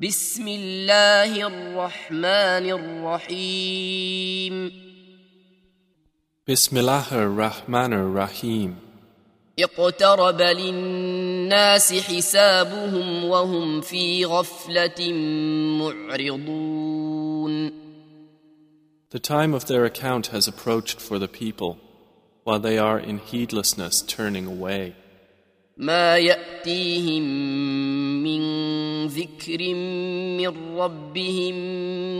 بسم الله الرحمن الرحيم Bismillah ar-Rahman ar-Rahim. اقترب للناس حسابهم وهم في غفلة معرضون The time of their account has approached for the people, while they are in heedlessness turning away. ما يأتيهم من ذكر من ربهم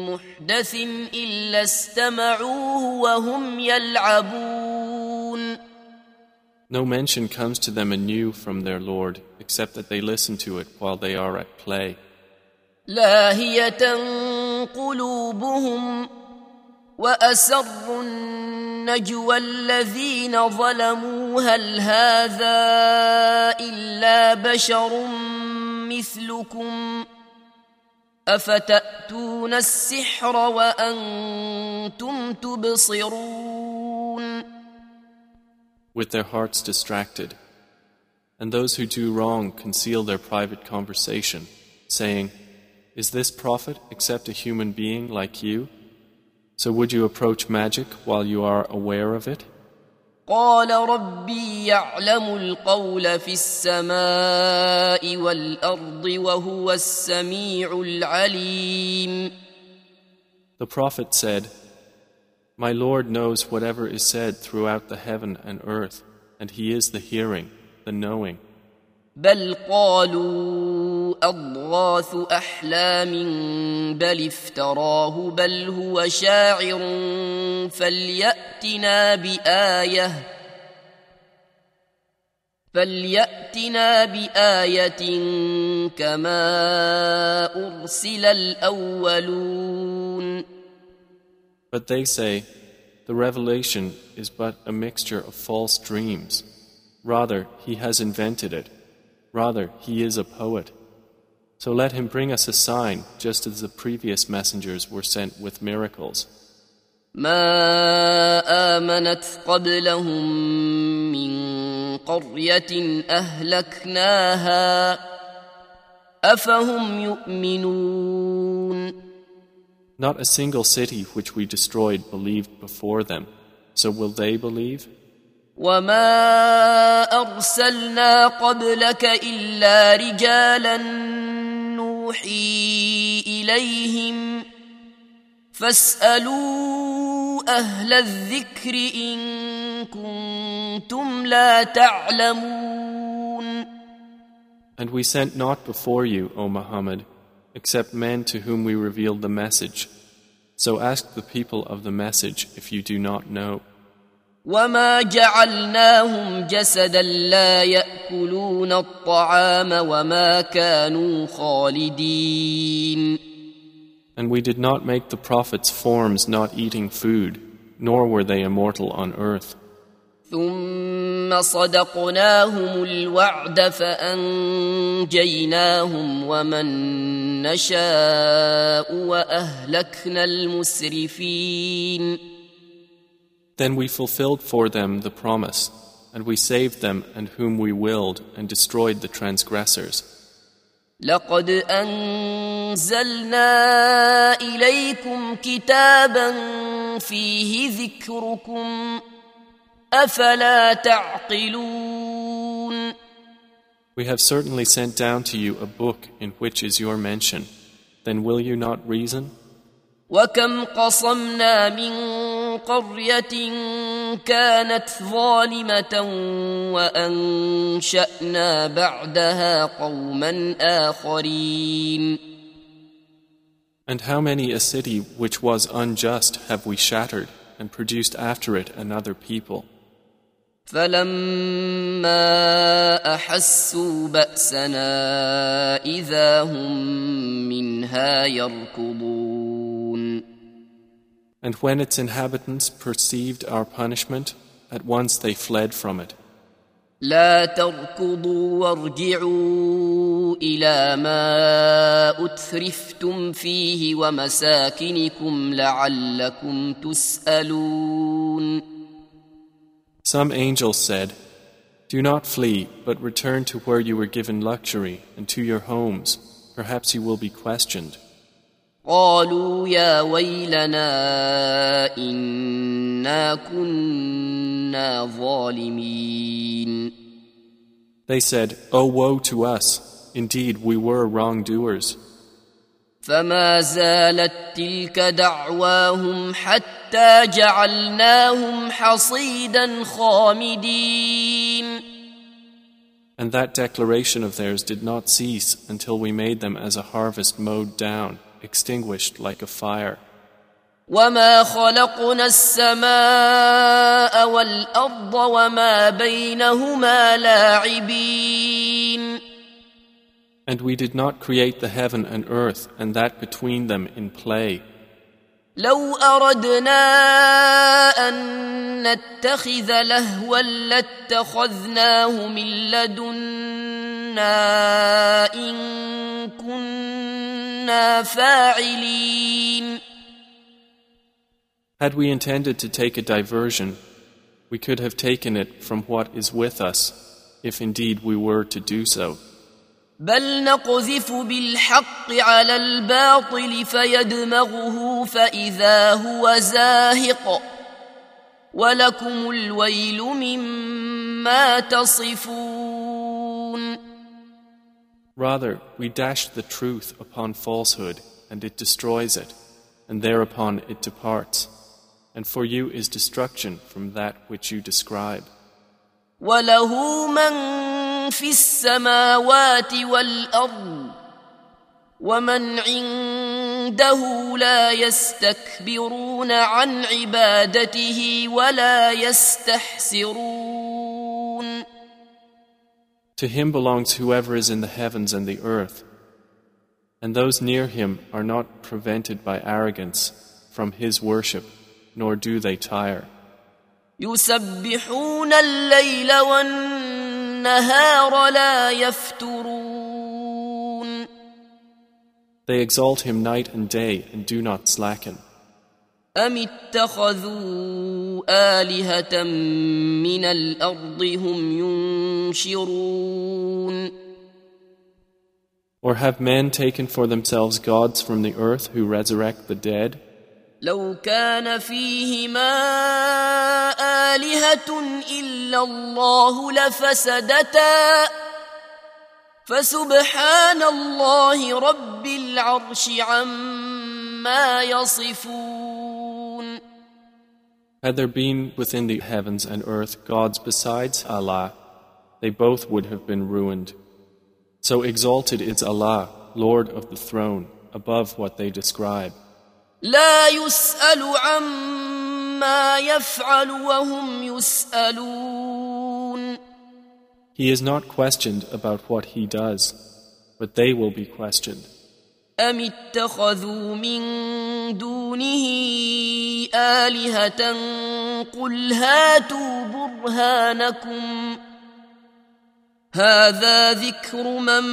محدث إلا استمعوه وهم يلعبون No mention comes to them anew from their Lord, except that they listen to it while they are at play. لاهية قلوبهم وأسروا النجوى الذين ظلموا هل هذا إلا بشر مثلكم أفتأتون السحر وأنتم تبصرون with their hearts distracted. And those who do wrong conceal their private conversation, saying, Is this prophet except a human being like you? So would you approach magic while you are aware of it? قال ربي يعلم القول في السماء والأرض وهو السميع العليم The prophet said, My Lord knows whatever is said throughout the heaven and earth, and He is the hearing, the knowing. بل قالوا أضغاث أحلام بل افتراه بل هو شاعر فليأتنا بآية فليأتنا بآية كما أرسل الأولون But they say, The revelation is but a mixture of false dreams. Rather, he has invented it. Rather, he is a poet. So let him bring us a sign, just as the previous messengers were sent with miracles. ما آمنت قبلهم من قرية أهلكناها أفهم يؤمنون Not a single city which we destroyed believed before them. So will they believe? وما أرسلنا قبلك إلا رجالا نوحي إليهم فاسألوا أهل الذكر إن كنتم لا تعلمون And we sent not before you, O Muhammad, except men to whom we revealed the message. So ask the people of the message if you do not know. وما جعلناهم جسدا لا ياكلون الطعام وما كانوا خالدين And we did not make the prophets forms not eating food, nor were they immortal on earth. ثم صدقناهم الوعد فانجيناهم ومن نشاء واهلكنا المسرفين Then we fulfilled for them the promise, and we saved them and whom we willed, and destroyed the transgressors. لقد انزلنا اليكم كتابا فيه ذكركم افلا تعقلون We have certainly sent down to you a book in which is your mention. Then will you not reason? وكم قصمنا من قريه كانت ظالمه وانشانا بعدها قوما اخرين And how many a city which was unjust have we shattered and produced after it another people? فلما احسوا باسنا اذا هم منها يركضون And when its inhabitants perceived our punishment, at once they fled from it. لا تركضوا وارجعوا الى ما اترفتم فيه ومساكنكم لعلكم تسالون Some angels said, Do not flee, but return to where you were given luxury and to your homes, perhaps you will be questioned. قالوا يا ويلنا إنا كنا ظالمين They said, Oh woe to us! Indeed, we were wrongdoers. فما زالت تلك دعواهم حتى جعلناهم حصيدا خامدين And that declaration of theirs did not cease until we made them as a harvest mowed down, extinguished like a fire. وما خلقنا السماء والارض وما بينهما لاعبين And we did not create the heaven and earth and that between them in play. لو اردنا ان نتخذ لهوا لاتخذناه من لدنا ان كنا فاعلين Had we intended to take a diversion, we could have taken it from what is with us, if indeed we were to do so. بل نقذف بالحق على الباطل فيدمغه فاذا هو زاهق ولكم الويل مما تصفون Rather, we dash the truth upon falsehood, and it destroys it, and thereupon it departs. And for you is destruction from that which you describe. وله من في السماوات والارض ومن عنده لا يستكبرون عن عبادته ولا يستحسرون To him belongs whoever is in the heavens and the earth, and those near him are not prevented by arrogance from his worship, nor do they tire. يسبحون الليل والنهار لا يفترون They exalt him night and day and do not slacken. أم اتخذوا آلهة من الأرض هم ينشرون Or have men taken for themselves gods from the earth who resurrect the dead? لو كان فيهما آلهة إلا الله لفسدتا فسبحان الله رب العرش عما يصفون Had there been within the heavens and earth gods besides Allah, they both would have been ruined. So exalted is Allah, Lord of the throne, above what they describe. لا يسأل عما يفعل وهم يسألون He is not questioned about what he does, but they will be questioned. أم اتخذوا من دونه آلهة قل هاتوا برهانكم هذا ذكر من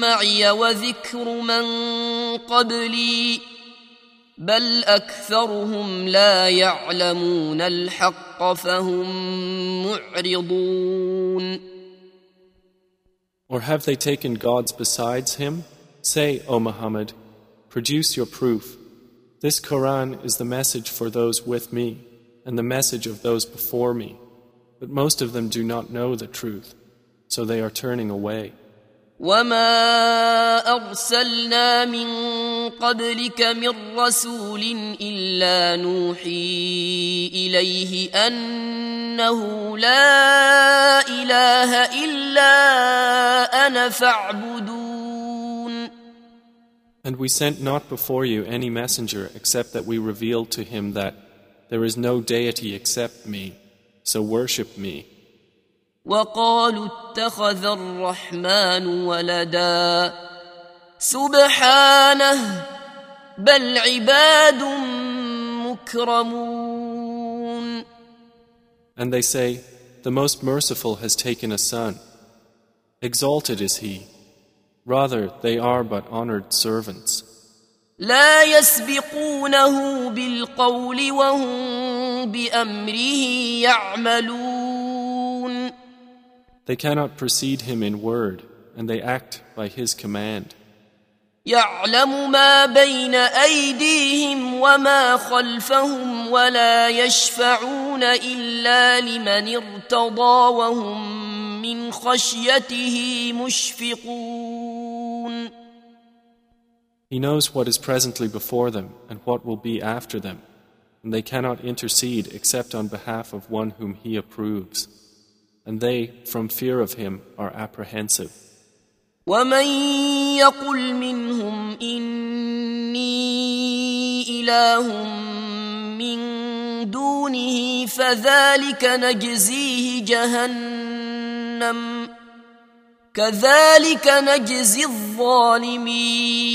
معي وذكر من قبلي بل أكثرهم لا يعلمون الحق فهم معرضون Or have they taken gods besides him? Say, O Muhammad, produce your proof. This Quran is the message for those with me and the message of those before me. But most of them do not know the truth, so they are turning away. وما ارسلنا من قبلك من رسول الا نوحي اليه انه لا اله الا أنا فاعبدون And we sent not before you any messenger except that we revealed to him that there is no deity except me, so worship me. وقالوا اتخذ الرحمن ولدا سبحانه بل عباد مكرمون And they say, The Most Merciful has taken a son. Exalted is he. Rather, they are but honored servants. لا يسبقونه بالقول وهم بأمره يعملون They cannot precede him in word, and they act by his command. يعلم ما بين ايديهم وما خلفهم ولا يشفعون الا لمن ارتضى وهم من خشيته مشفقون He knows what is presently before them and what will be after them, and they cannot intercede except on behalf of one whom He approves. And they, from fear of Him, are apprehensive. ومن يقل منهم اني اله من دونه فذلك نجزيه جهنم كذلك نجزي الظالمين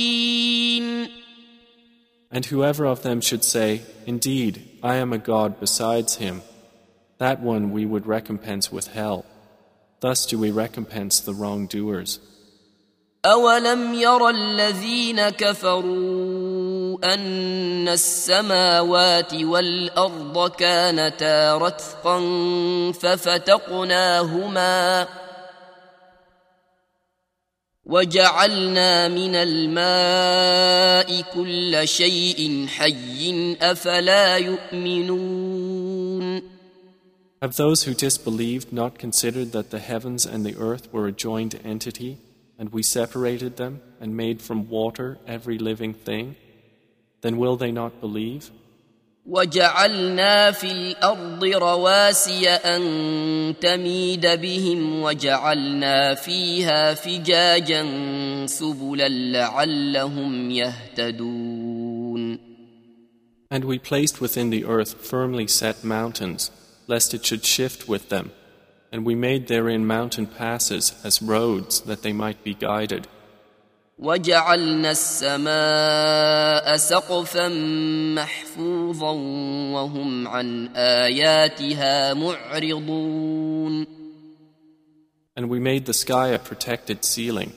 And whoever of them should say, Indeed, I am a God besides him, that one we would recompense with hell. Thus do we recompense the wrongdoers. أولم ير الذين كفروا أن السماوات والأرض كانتا رتقا ففتقناهما وجعلنا من الماء كل شيء حي أفلا يؤمنون Have those who disbelieved not considered that the heavens and the earth were a joined entity, and we separated them and made from water every living thing? Then will they not believe? وجعلنا في الارض رواسي ان تميد بهم وجعلنا فيها فجاجا سبلا لعلهم يهتدون And we placed within the earth firmly set mountains, lest it should shift with them. And we made therein mountain passes as roads that they might be guided. وجعلنا السماء سقفا محفوظا وهم عن اياتها معرضون And we made the sky a protected ceiling,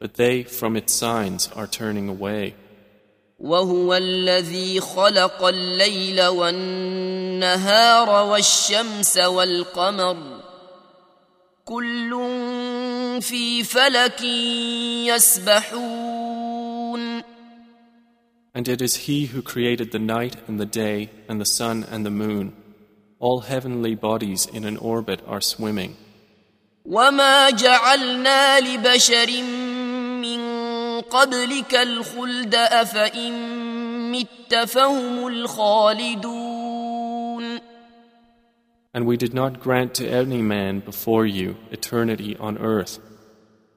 but they from its signs are turning away. وهو الذي خلق الليل والنهار والشمس والقمر كل في فلك يسبحون And it is He who created the night and the day and the sun and the moon. All heavenly bodies in an orbit are swimming. وما جعلنا لبشر من قبلك الخلد أفإن مت فهم الخالدون And we did not grant to any man before you eternity on earth.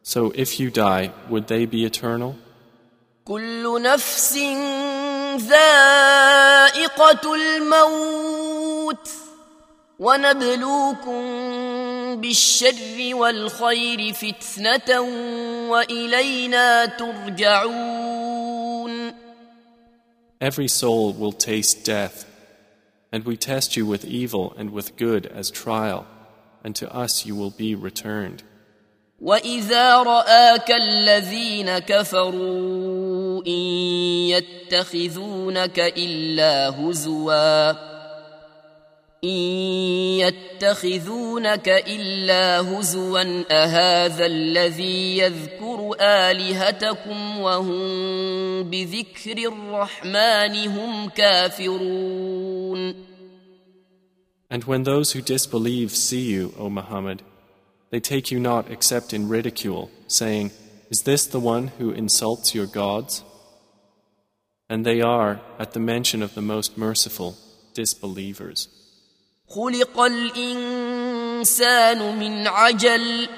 So if you die, would they be eternal? كل نفس ذائقة الموت ونبلوكم بالشر والخير فتنة وإلينا ترجعون Every soul will taste death, and we test you with evil and with good as trial, and to us you will be returned. وإذا رآك الذين كفروا إن يتخذونك إلا هزوا إن يتخذونك إلا هزوا أهذا الذي يذكر آلهتكم وهم بذكر الرحمن هم كافرون And when those who disbelieve see you, O Muhammad, they take you not except in ridicule, saying, Is this the one who insults your gods? And they are, at the mention of the Most Merciful, disbelievers. خلق الإنسان من عجل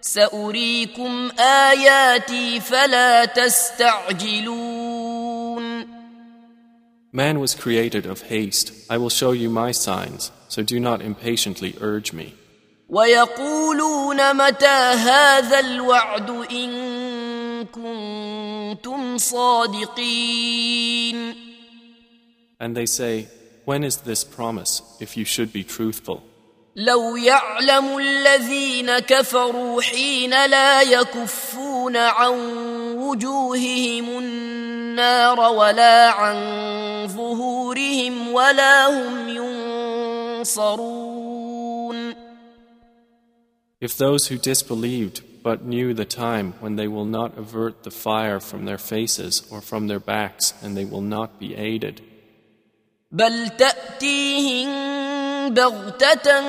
سأريكم آياتي فلا تستعجلون Man was created of haste. I will show you my signs, so do not impatiently urge me. ويقولون متى هذا الوعد إن كنتم صادقين And they say, When is this promise, if you should be truthful? لو يعلم الذين كفروا حين لا يكفون عن وجوههم النار ولا عن ظهورهم ولا هم ينصرون If those who disbelieved but knew the time when they will not avert the fire from their faces or from their backs, and they will not be aided. بل تأتيهم بغتة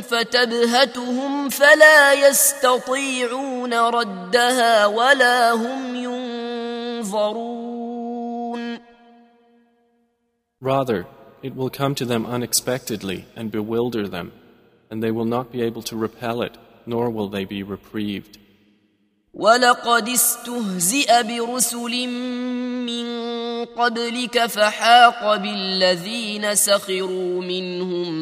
فتبهتهم فلا يستطيعون ردها ولا هم ينظرون Rather, it will come to them unexpectedly and bewilder them, and they will not be able to repel it, nor will they be reprieved. ولقد استهزئ برسل من قبلك فحاق بالذين سخروا منهم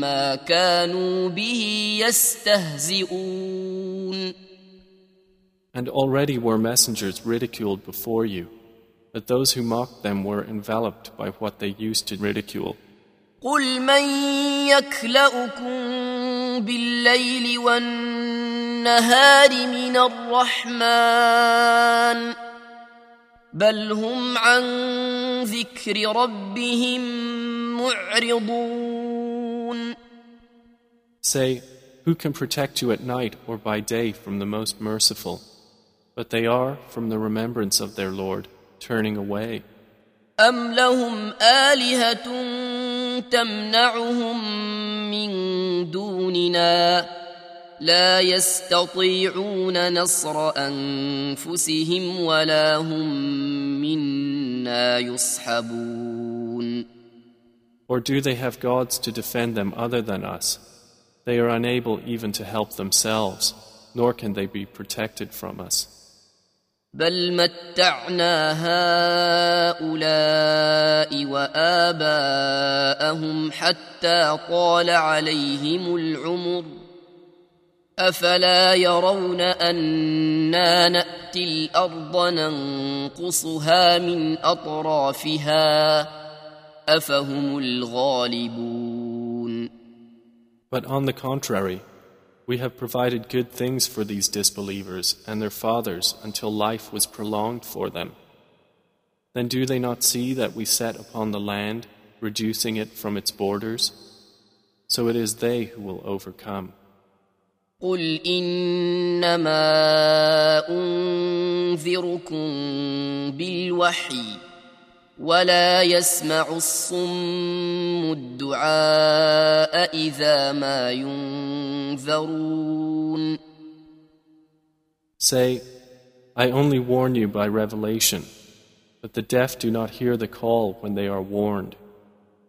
ما كانوا به يستهزئون And already were messengers ridiculed before you, but those who mocked them were enveloped by what they used to ridicule. قل من يكلؤكم بالليل والنهار من الرحمن بل هم عن ذكر ربهم معرضون Say, Who can protect you at night or by day from the most merciful? But they are, from the remembrance of their Lord, turning away. أم لهم آلهة تمنعهم من دوننا لا يستطيعون نصر أنفسهم ولا هم منا يصحبون Or do they have gods to defend them other than us? They are unable even to help themselves, nor can they be protected from us. بل متعنا هؤلاء وآباءهم حتى طال عليهم العمر. أفلا يرون أنا نأتي الأرض ننقصها من أطرافها؟ أفهم الغالبون. But on the contrary, we have provided good things for these disbelievers and their fathers until life was prolonged for them. Then do they not see that we set upon the land, reducing it from its borders? So it is they who will overcome. قل إنما أنذركم بالوحي ولا يسمع الصم الدعاء إذا ما ينذرون Say, I only warn you by revelation, but the deaf do not hear the call when they are warned.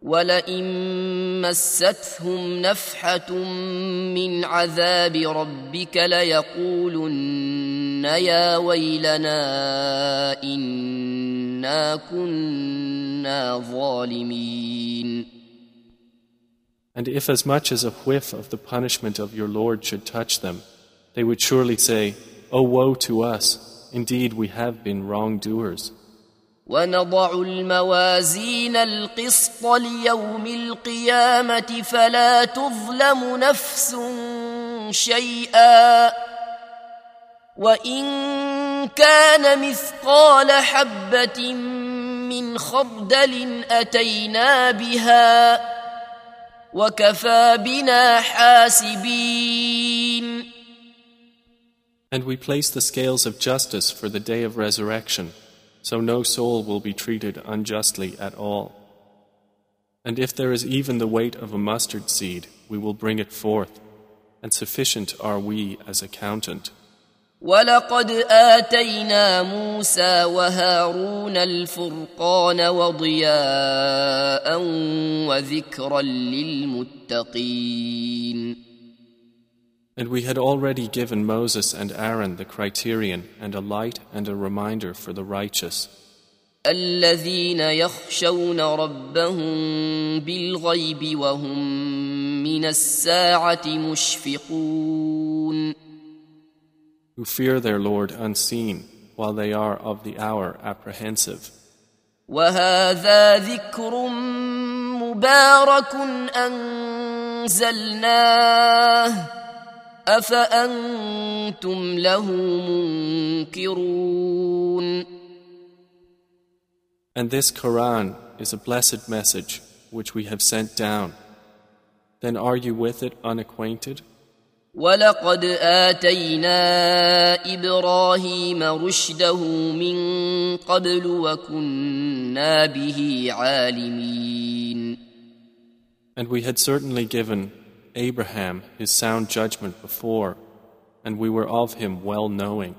ولئن مستهم نفحة من عذاب ربك ليقولن يا ويلنا إنا كنا ظالمين And if as much as a whiff of the punishment of your Lord should touch them, they would surely say, O woe to us! Indeed, we have been wrongdoers. ونضع الموازين القسط ليوم القيامة فلا تظلم نفس شيئا وإن كان مثقال حبة من خردل أتينا بها وكفى بنا حاسبين And we place the scales of justice for the day of resurrection, so no soul will be treated unjustly at all. And if there is even the weight of a mustard seed, we will bring it forth, and sufficient are we as accountant. ولقد آتينا موسى وهارون الفرقان وضياء وذكرا للمتقين And we had already given Moses and Aaron the criterion and a light and a reminder for the righteous, الذين يخشون ربهم بالغيب وهم من الساعة مشفقون who fear their Lord unseen, while they are of the hour apprehensive. وهذا ذكر مبارك أنزلناه أفأنتم له منكرون And this Quran is a blessed message which we have sent down. Then are you with it unacquainted? ولقد آتينا إبراهيم رشده من قبل وكنا به عالمين And we had certainly given Abraham his sound judgment before, and we were of him well knowing.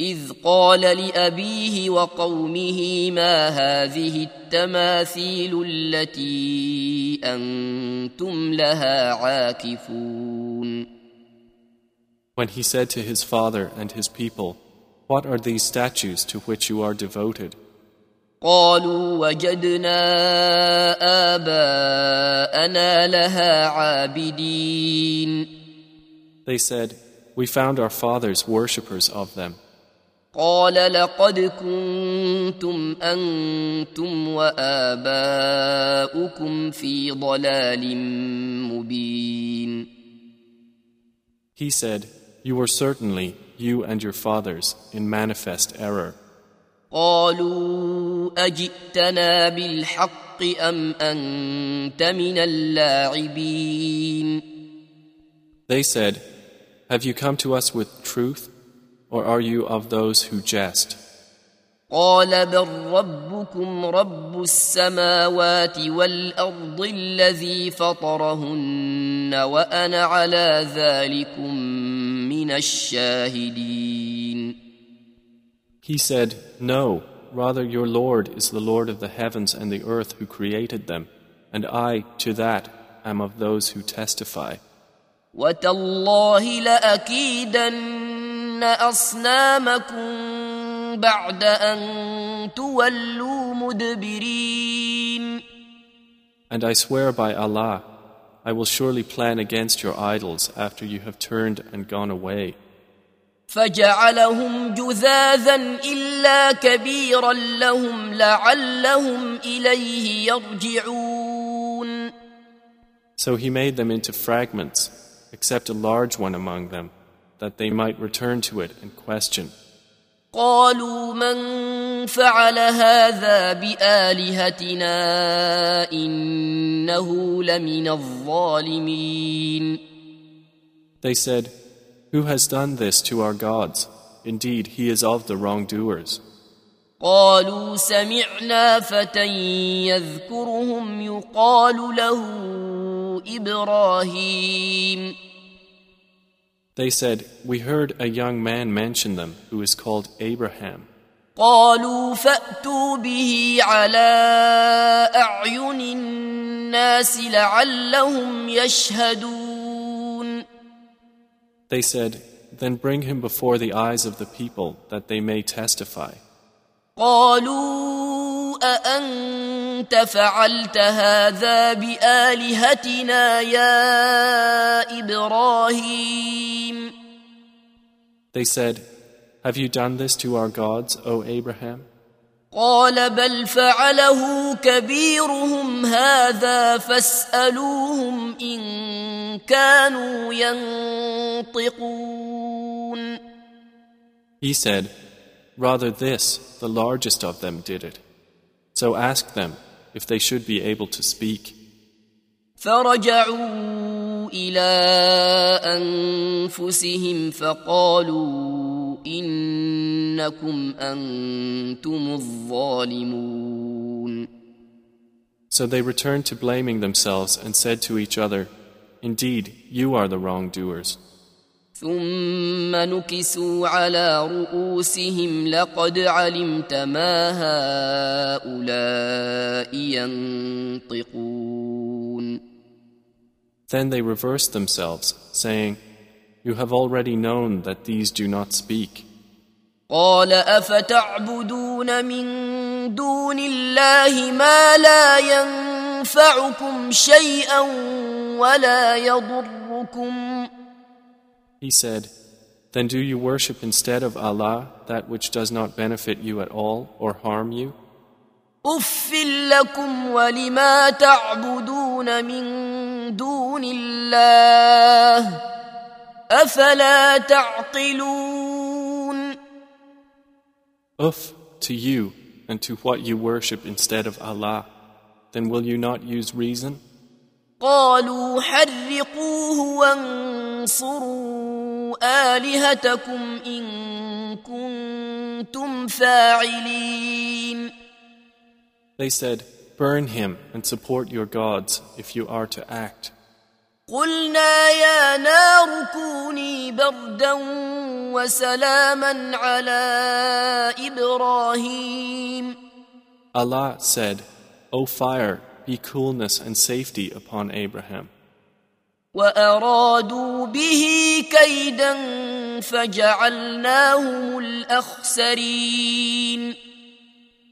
إذ قال لأبيه وقومه ما هذه التماثيل التي أنتم لها عاكفون When he said to his father and his people, What are these statues to which you are devoted? قالوا وجدنا آباءنا لها عابدين They said, We found our fathers worshippers of them. قال لقد كنتم أنتم وآباؤكم في ضلال مبين He said, You were certainly, you and your fathers, in manifest error. قالوا أجئتنا بالحق أم أنت من اللاعبين They said, Have you come to us with truth, or are you of those who jest? قال بل ربكم رب السماوات والأرض الذي فطرهن وأنا على ذلكم من الشاهدين He said, No, rather your Lord is the Lord of the heavens and the earth who created them, and I, to that, am of those who testify. وتالله لأكيدن أصنامكم بعد أن تولوا مدبرين And I swear by Allah, I will surely plan against your idols after you have turned and gone away. فجعلهم جذاذا إلا كبيرا لهم لعلهم إليه يرجعون So he made them into fragments, except a large one among them, that they might return to it and question. قالوا من فعل هذا بآلهتنا إنه لمن الظالمين They said, Who has done this to our gods? Indeed, he is of the wrongdoers. قالوا سمعنا فتى يذكرهم يقال له إبراهيم They said, We heard a young man mention them who is called Abraham. قالوا فأتوا به على أعين الناس لعلهم يشهدون They said, Then bring him before the eyes of the people that they may testify. قالوا أأنت فعلت هذا بآلهتنا يا إبراهيم They said, Have you done this to our gods, O Abraham? قال بل فعله كبيرهم هذا فاسألوهم إن كانوا ينطقون He said, Rather this, the largest of them did it. So ask them if they should be able to speak. فرجعوا إلى أنفسهم فقالوا إنكم أنتم الظالمون So they returned to blaming themselves and said to each other, Indeed, you are the wrongdoers. ثم نكسوا على رؤوسهم لقد علمت ما هؤلاء ينطقون Then they reversed themselves, saying, You have already known that these do not speak. قال أفتعبدون من دون الله ما لا ينفعكم شيئا ولا يضركم He said, Then do you worship instead of Allah that which does not benefit you at all or harm you? أف لكم ولما تعبدون من دون الله أفلا تعقلون Uff to you and to what you worship instead of Allah. Then will you not use reason? قالوا حرقوه وانصروا آلهتكم إن كنتم فاعلين They said, Burn him and support your gods if you are to act. قلنا يا نار كوني بردا وسلاما على إبراهيم Allah said, O fire, be coolness and safety upon Abraham. وأرادوا به كيدا فجعلناهم الأخسرين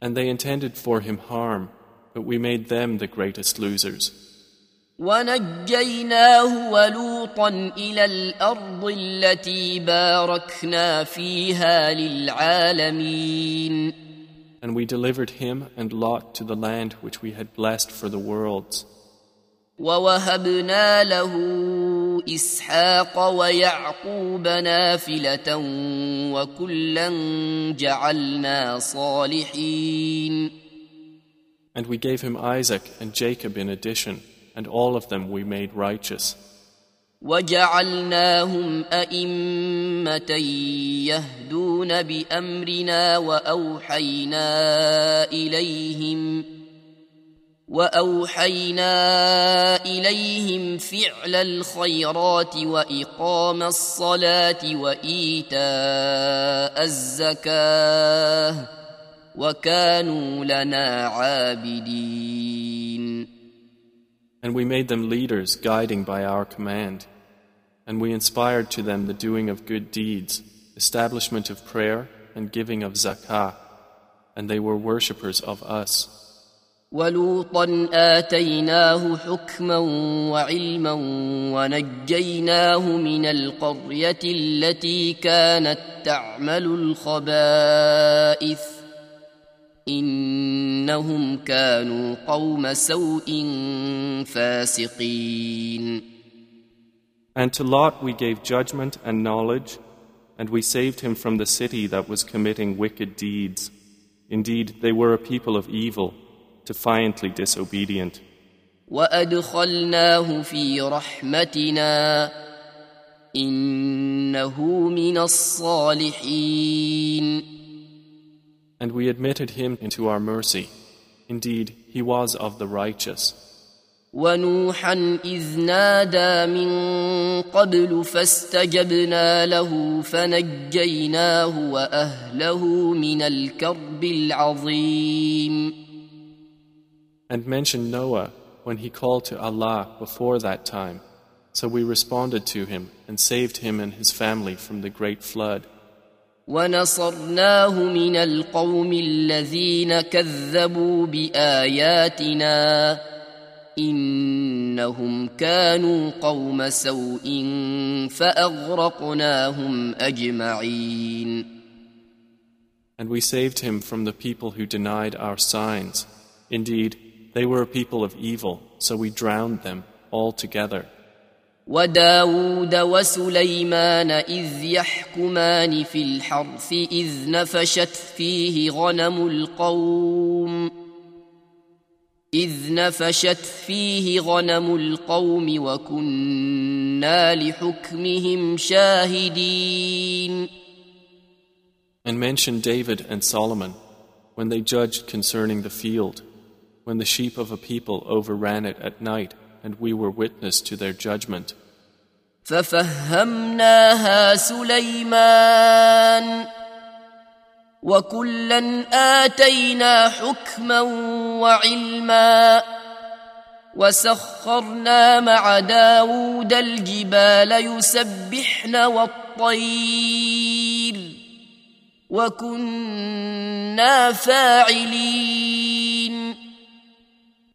And they intended for him harm, but we made them the greatest losers. ونجيناه ولوطا إلى الأرض التي باركنا فيها للعالمين And we delivered him and Lot to the land which we had blessed for the worlds. ووهبنا له إسحاق ويعقوب نافلة وكلا جعلنا صالحين And we gave him Isaac and Jacob in addition, and all of them we made righteous. وجعلناهم أئمة يهدون بأمرنا وأوحينا إليهم وأوحينا إليهم فعل الخيرات وإقام الصلاة وإيتاء الزكاة وكانوا لنا عابدين And we made them leaders, guiding by our command. And we inspired to them the doing of good deeds, establishment of prayer, and giving of zakah. And they were worshippers of us. ولوطا آتيناه حكما وعلما ونجيناه من القرية التي كانت تعمل الخبائث إنهم كانوا قوم سوء فاسقين And to Lot we gave judgment and knowledge, and we saved him from the city that was committing wicked deeds. Indeed, they were a people of evil, defiantly disobedient. وأدخلناه في رحمتنا إنه من الصالحين And we admitted him into our mercy. Indeed, he was of the righteous. ونوحا إذ نادى من قبل فاستجبنا له فنجيناه وأهله من الكرب العظيم And mention Noah when he called to Allah before that time. So we responded to him and saved him and his family from the great flood. ونصرناه من القوم الذين كذبوا بآياتنا إنهم كانوا قوم سوء فأغرقناهم أجمعين And we saved him from the people who denied our signs. Indeed, they were a people of evil, so we drowned them altogether. وداود وسليمان إذ يحكمان في الحرث إذ نفشت فيه غنم القوم إذ نفشت فيه غنم القوم وكنا لحكمهم شاهدين And mention David and Solomon when they judged concerning the field, when the sheep of a people overran it at night, and we were witness to their judgment. ففهمناها سليمان وكلا آتينا حكما وعلما وسخرنا مع داود الجبال يسبحن والطير وكنا فاعلين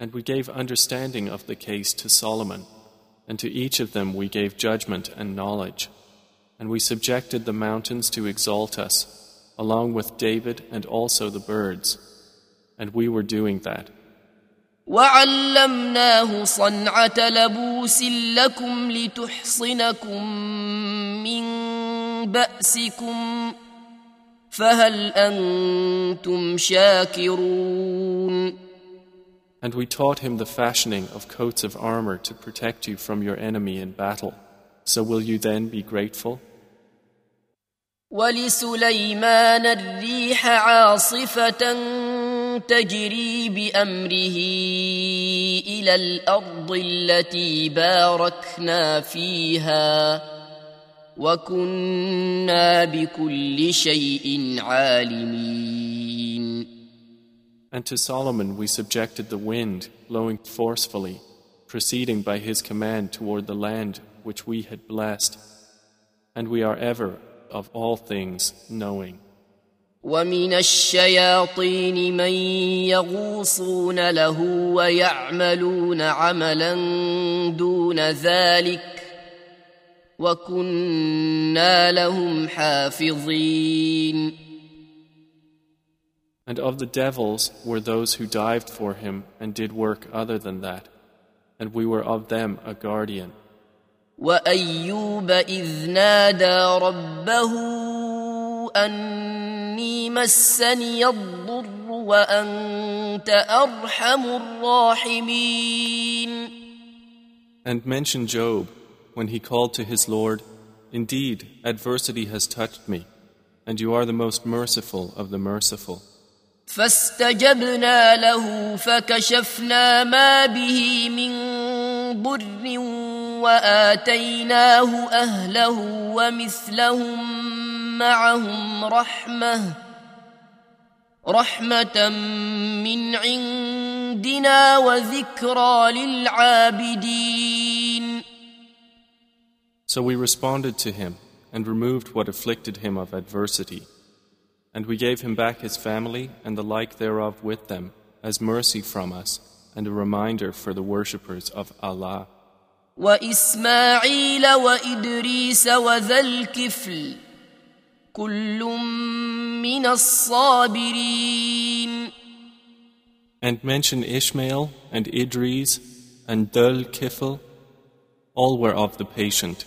And we gave understanding of the case to Solomon, and to each of them we gave judgment and knowledge. And we subjected the mountains to exalt us, along with David and also the birds. And we were doing that. وعلمناه صنعة لبوس لكم لتحصنكم من بأسكم فهل أنتم شاكرون And we taught him the fashioning of coats of armor to protect you from your enemy in battle. So will you then be grateful? ولسليمان الريح عاصفة تجري بأمره إلى الأرض التي باركنا فيها وكنا بكل شيء عالمين And to Solomon we subjected the wind, blowing forcefully, proceeding by his command toward the land which we had blessed. And we are ever, of all things, knowing. ومن الشياطين من يغوصون له ويعملون عملا دون ذلك وكنا لهم حافظين And of the devils were those who dived for him and did work other than that, and we were of them a guardian. وايوب اذ نادى ربه اني مسني الضر وانت ارحم الراحمين And mention Job when he called to his Lord, Indeed, adversity has touched me, and you are the most merciful of the merciful. فاستجبنا له فكشفنا ما به من ضر واتيناه اهله ومثلهم معهم رحمه رحمه من عندنا وذكرى للعابدين So we responded to him and removed what afflicted him of adversity. And we gave him back his family and the like thereof with them as mercy from us and a reminder for the worshippers of Allah. وإسماعيل وإدريس وذا الكفل كل من الصابرين And mention Ishmael and Idris and Dul Kifl, all were of the patient.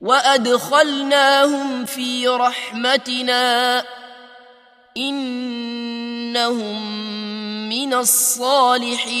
وادخلناهم في رحمتنا انهم من الصالحين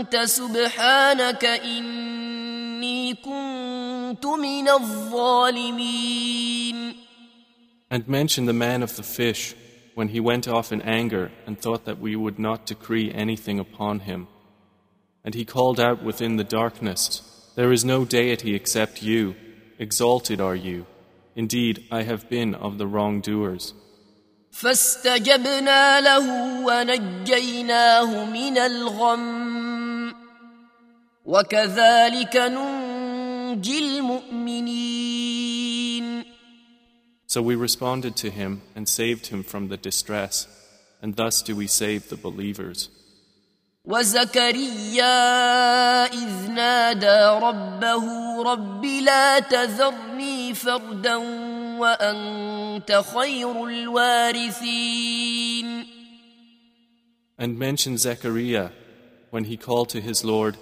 انت سبحانك اني كنت من الظالمين And mention the man of the fish when he went off in anger and thought that we would not decree anything upon him. And he called out within the darkness, There is no deity except you. Exalted are you. Indeed, I have been of the wrongdoers. فاستجبنا له ونجيناه من الغم وكذلك ننجي المؤمنين So we responded to him and saved him from the distress, and thus do we save the believers. وزكريا اذ نادى ربه رب لا تذرني فردا وانت خير الوارثين And mention Zechariah when he called to his Lord,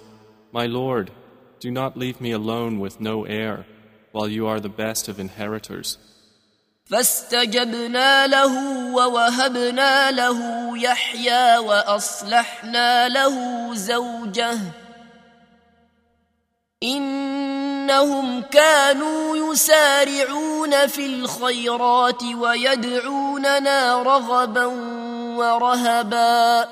My Lord, do not leave me alone with no heir, while you are the best of inheritors. فاستجبنا له ووهبنا له يحيى واصلحنا له زوجه انهم كانوا يسارعون في الخيرات ويدعوننا رغبا ورهبا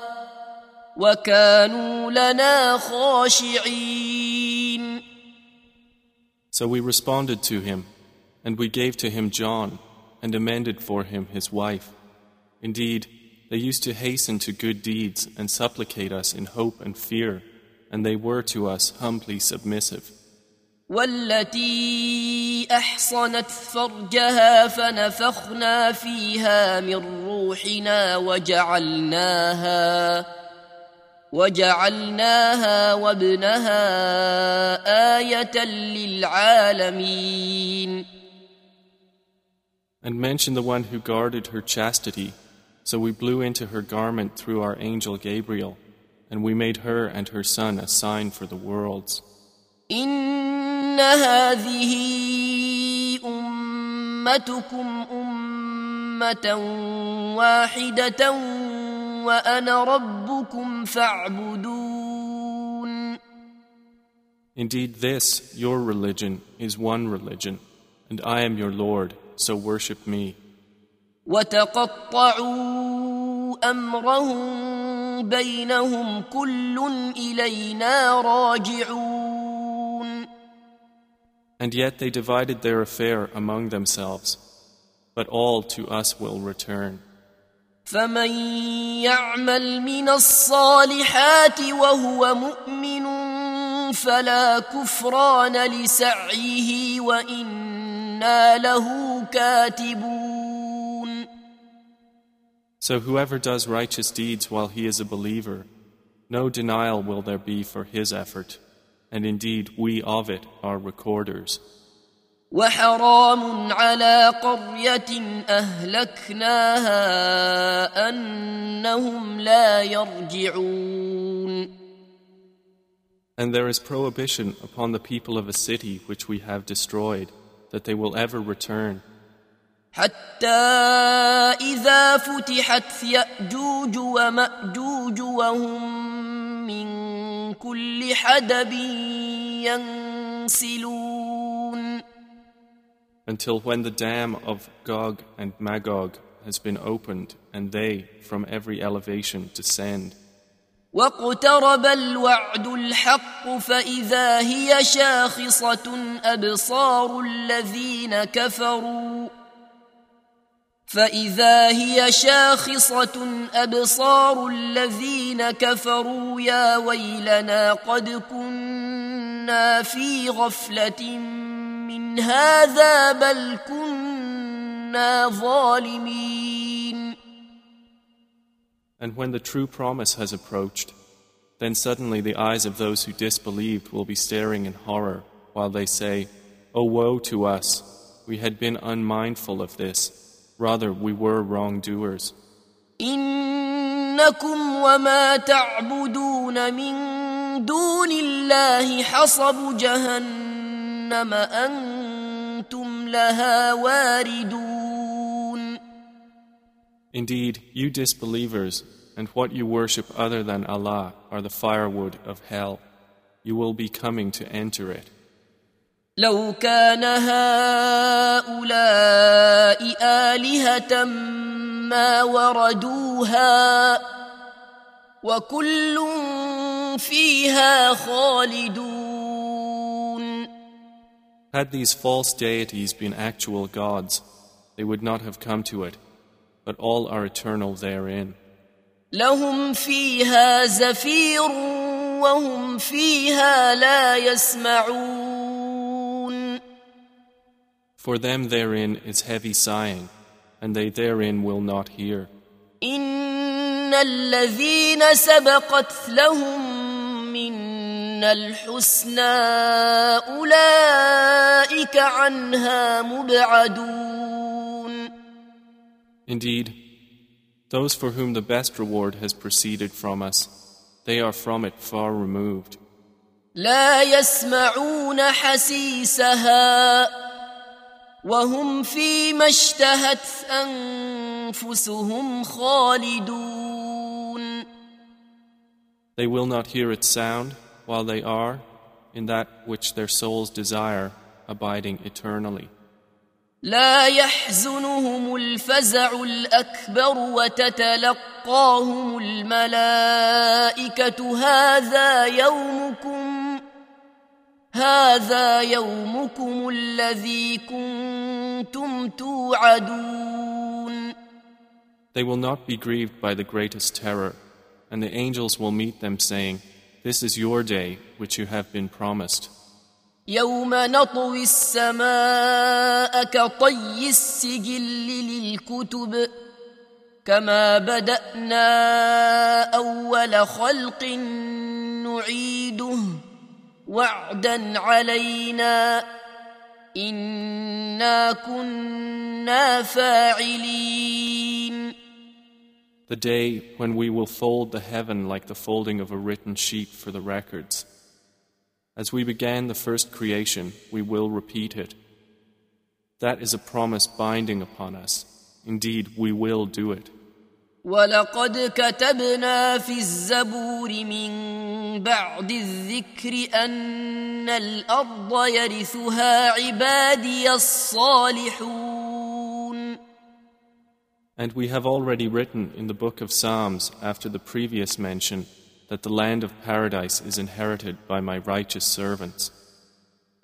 وكانوا لنا خاشعين So we responded to him, and we gave to him John, and amended for him his wife. Indeed, they used to hasten to good deeds and supplicate us in hope and fear, and they were to us humbly submissive. والتي احصنت فرجها فنفخنا فيها من روحنا وجعلناها وجعلناها وابنها ايه للعالمين And mention the one who guarded her chastity. So we blew into her garment through our angel Gabriel, and we made her and her son a sign for the worlds. ان هذه امتكم امه واحده وانا ربكم فاعبدون Indeed, this, your religion, is one religion, and I am your Lord, so worship me. وتقطعوا امرهم بينهم كل الينا راجعون And yet they divided their affair among themselves, but all to us will return. فمن يعمل من الصالحات وهو مؤمن فلا كفران لسعيه وانا له كاتبون So whoever does righteous deeds while he is a believer, no denial will there be for his effort, and indeed we of it are recorders. وحرام على قريه اهلكناها انهم لا يرجعون And there is prohibition upon the people of a city which we have destroyed, that they will ever return, حتى اذا فتحت ياجوج وماجوج وهم من كل حدب ينسلون until when the dam of Gog and Magog has been opened, and they from every elevation descend. واقترب الوعد الحق فاذا هي شاخصه ابصار الذين كفروا فاذا هي شاخصه ابصار الذين كفروا يا ويلنا قد كنا في غفله من هذا بل كنا ظالمين And when the true promise has approached, then suddenly the eyes of those who disbelieved will be staring in horror, while they say, O woe to us! We had been unmindful of this. Rather, we were wrongdoers. إنكم وما تعبدون من دون الله حصب جهنم أنتم لها واردون Indeed, you disbelievers, and what you worship other than Allah are the firewood of hell. You will be coming to enter it. لو كان هؤلاء آلهة ما وردوها وكل فيها خالدون Had these false deities been actual gods, they would not have come to it, but all are eternal therein. لهم فيها زفير وهم فيها لا يسمعون For them therein is heavy sighing, and they therein will not hear. إن الذين سبقت لهم منا الحسنى أولئك عنها مبعدون Indeed, those for whom the best reward has proceeded from us, they are from it far removed. لا يسمعون حسيسها وهم فيما اشتهت أنفسهم خالدون They will not hear its sound while they are, in that which their souls desire, abiding eternally. لا يحزنهم الفزع الأكبر وتتلقاهم الملائكة هذا يومكم هذا يومكم الذي كنتم توعدون They will not be grieved by the greatest terror, and the angels will meet them, saying, This is your day which you have been promised. يوم نطوي السماء كطي السجل للكتب كما بدانا اول خلق نعيده وعدا علينا انا كنا فاعلين The day when we will fold the heaven like the folding of a written sheet for the records. As we began the first creation, we will repeat it. That is a promise binding upon us. Indeed, we will do it. ولقد كتبنا في الزبور من بعد الذكر أن الأرض يرثها عبادي الصالحون And we have already written in the book of Psalms after the previous mention that the land of paradise is inherited by my righteous servants.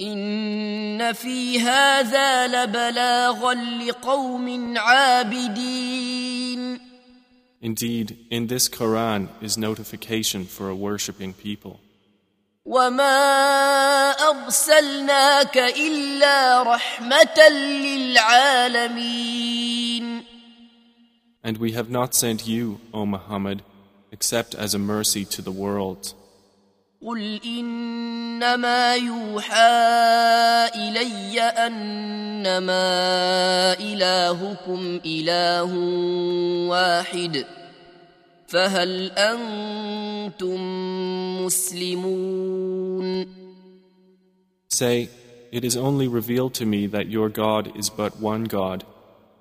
إن في هذا لبلاغا لقوم عابدين Indeed, in this Quran is notification for a worshipping people. وما أرسلناك إلا رحمة للعالمين And we have not sent you, O Muhammad, except as a mercy to the worlds. قل إنما يوحى إلي أنما إلهكم إله واحد فهل أنتم مسلمون Say, It is only revealed to me that your God is but one God.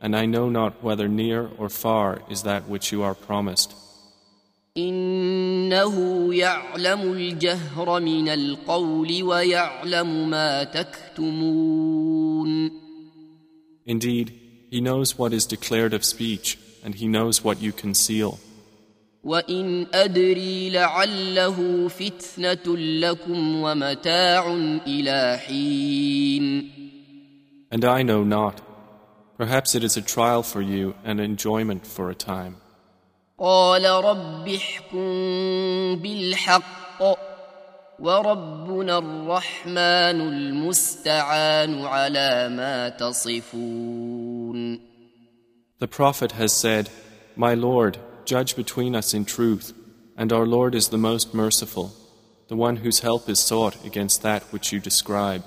and I know not whether near or far is that which you are promised. إنه يعلم الجهر من القول ويعلم ما تكتمون Indeed, He knows what is declared of speech, and He knows what you conceal. وإن أدري لعله فتنة لكم ومتاع إلى حين And I know not. Perhaps it is a trial for you and enjoyment for a time. قال رب احكم بالحق وربنا الرحمن المستعان على ما تصفون The Prophet has said, My Lord, judge between us in truth, and our Lord is the most merciful, the one whose help is sought against that which you describe.